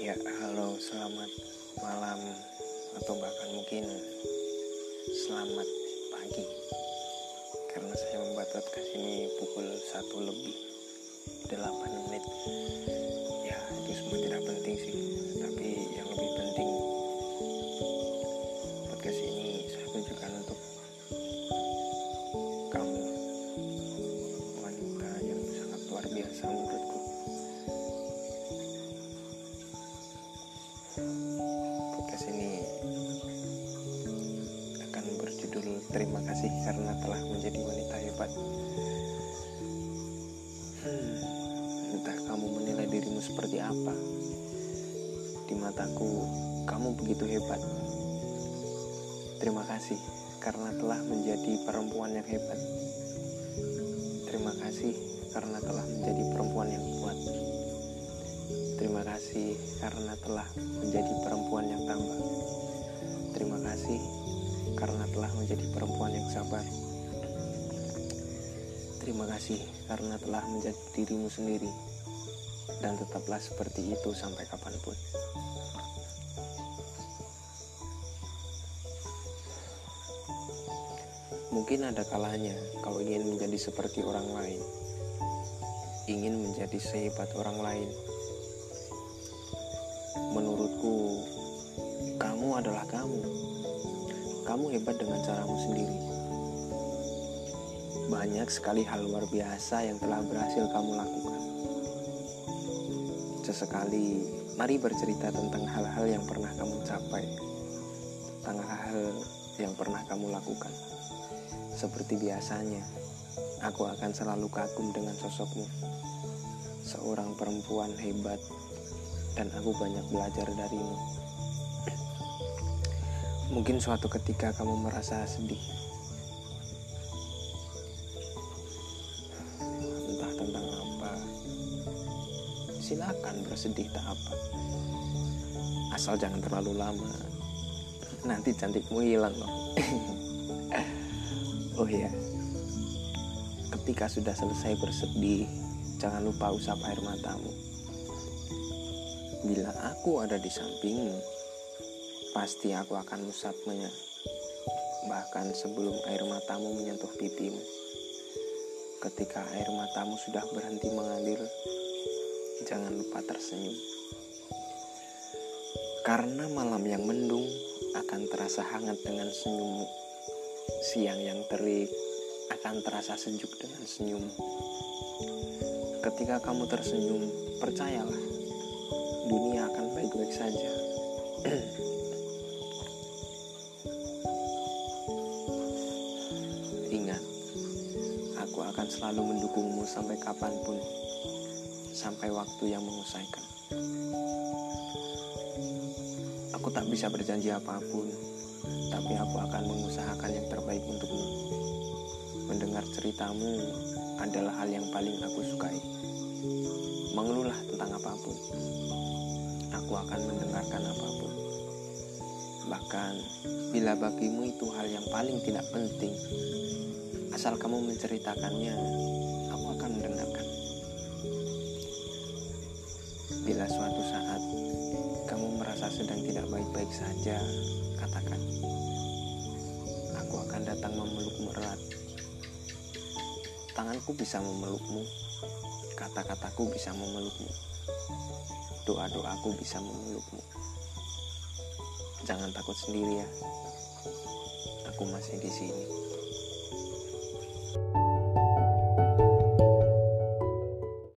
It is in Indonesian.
Ya, halo, selamat malam atau bahkan mungkin selamat pagi. Karena saya membuat podcast ini pukul satu lebih 8 menit. Ya itu semua tidak penting sih. Hmm, entah kamu menilai dirimu seperti apa. Di mataku, kamu begitu hebat. Terima kasih karena telah menjadi perempuan yang hebat. Terima kasih karena telah menjadi perempuan yang kuat. Terima kasih karena telah menjadi perempuan yang tambah. Terima kasih karena telah menjadi perempuan yang sabar. Terima kasih karena telah menjadi dirimu sendiri dan tetaplah seperti itu sampai kapan pun. Mungkin ada kalanya kau ingin menjadi seperti orang lain, ingin menjadi sehebat orang lain. Menurutku, kamu adalah kamu. Kamu hebat dengan caramu sendiri. Banyak sekali hal luar biasa yang telah berhasil kamu lakukan. Sesekali, mari bercerita tentang hal-hal yang pernah kamu capai, tentang hal-hal yang pernah kamu lakukan. Seperti biasanya, aku akan selalu kagum dengan sosokmu. Seorang perempuan hebat, dan aku banyak belajar darimu. Mungkin suatu ketika kamu merasa sedih, silakan bersedih tak apa. Asal jangan terlalu lama, nanti cantikmu hilang loh. oh iya, ketika sudah selesai bersedih, jangan lupa usap air matamu. Bila aku ada di sampingmu, pasti aku akan usapnya. Bahkan sebelum air matamu menyentuh pipimu. Ketika air matamu sudah berhenti mengalir, jangan lupa tersenyum. Karena malam yang mendung akan terasa hangat dengan senyummu. Siang yang terik akan terasa sejuk dengan senyummu. Ketika kamu tersenyum, percayalah, dunia akan baik-baik saja. Ingat, aku akan selalu mendukungmu sampai kapan pun, sampai waktu yang mengusaikan. Aku tak bisa berjanji apa pun, tapi aku akan mengusahakan yang terbaik untukmu. Mendengar ceritamu adalah hal yang paling aku sukai. Mengeluhlah tentang apa pun, aku akan mendengarkan apa pun. Bahkan bila bagimu itu hal yang paling tidak penting, asal kamu menceritakannya, Bila suatu saat kamu merasa sedang tidak baik-baik saja, katakan, aku akan datang memelukmu erat. Tanganku bisa memelukmu, kata-kataku bisa memelukmu, doa-doaku bisa memelukmu. Jangan takut sendiri ya. Aku masih di sini.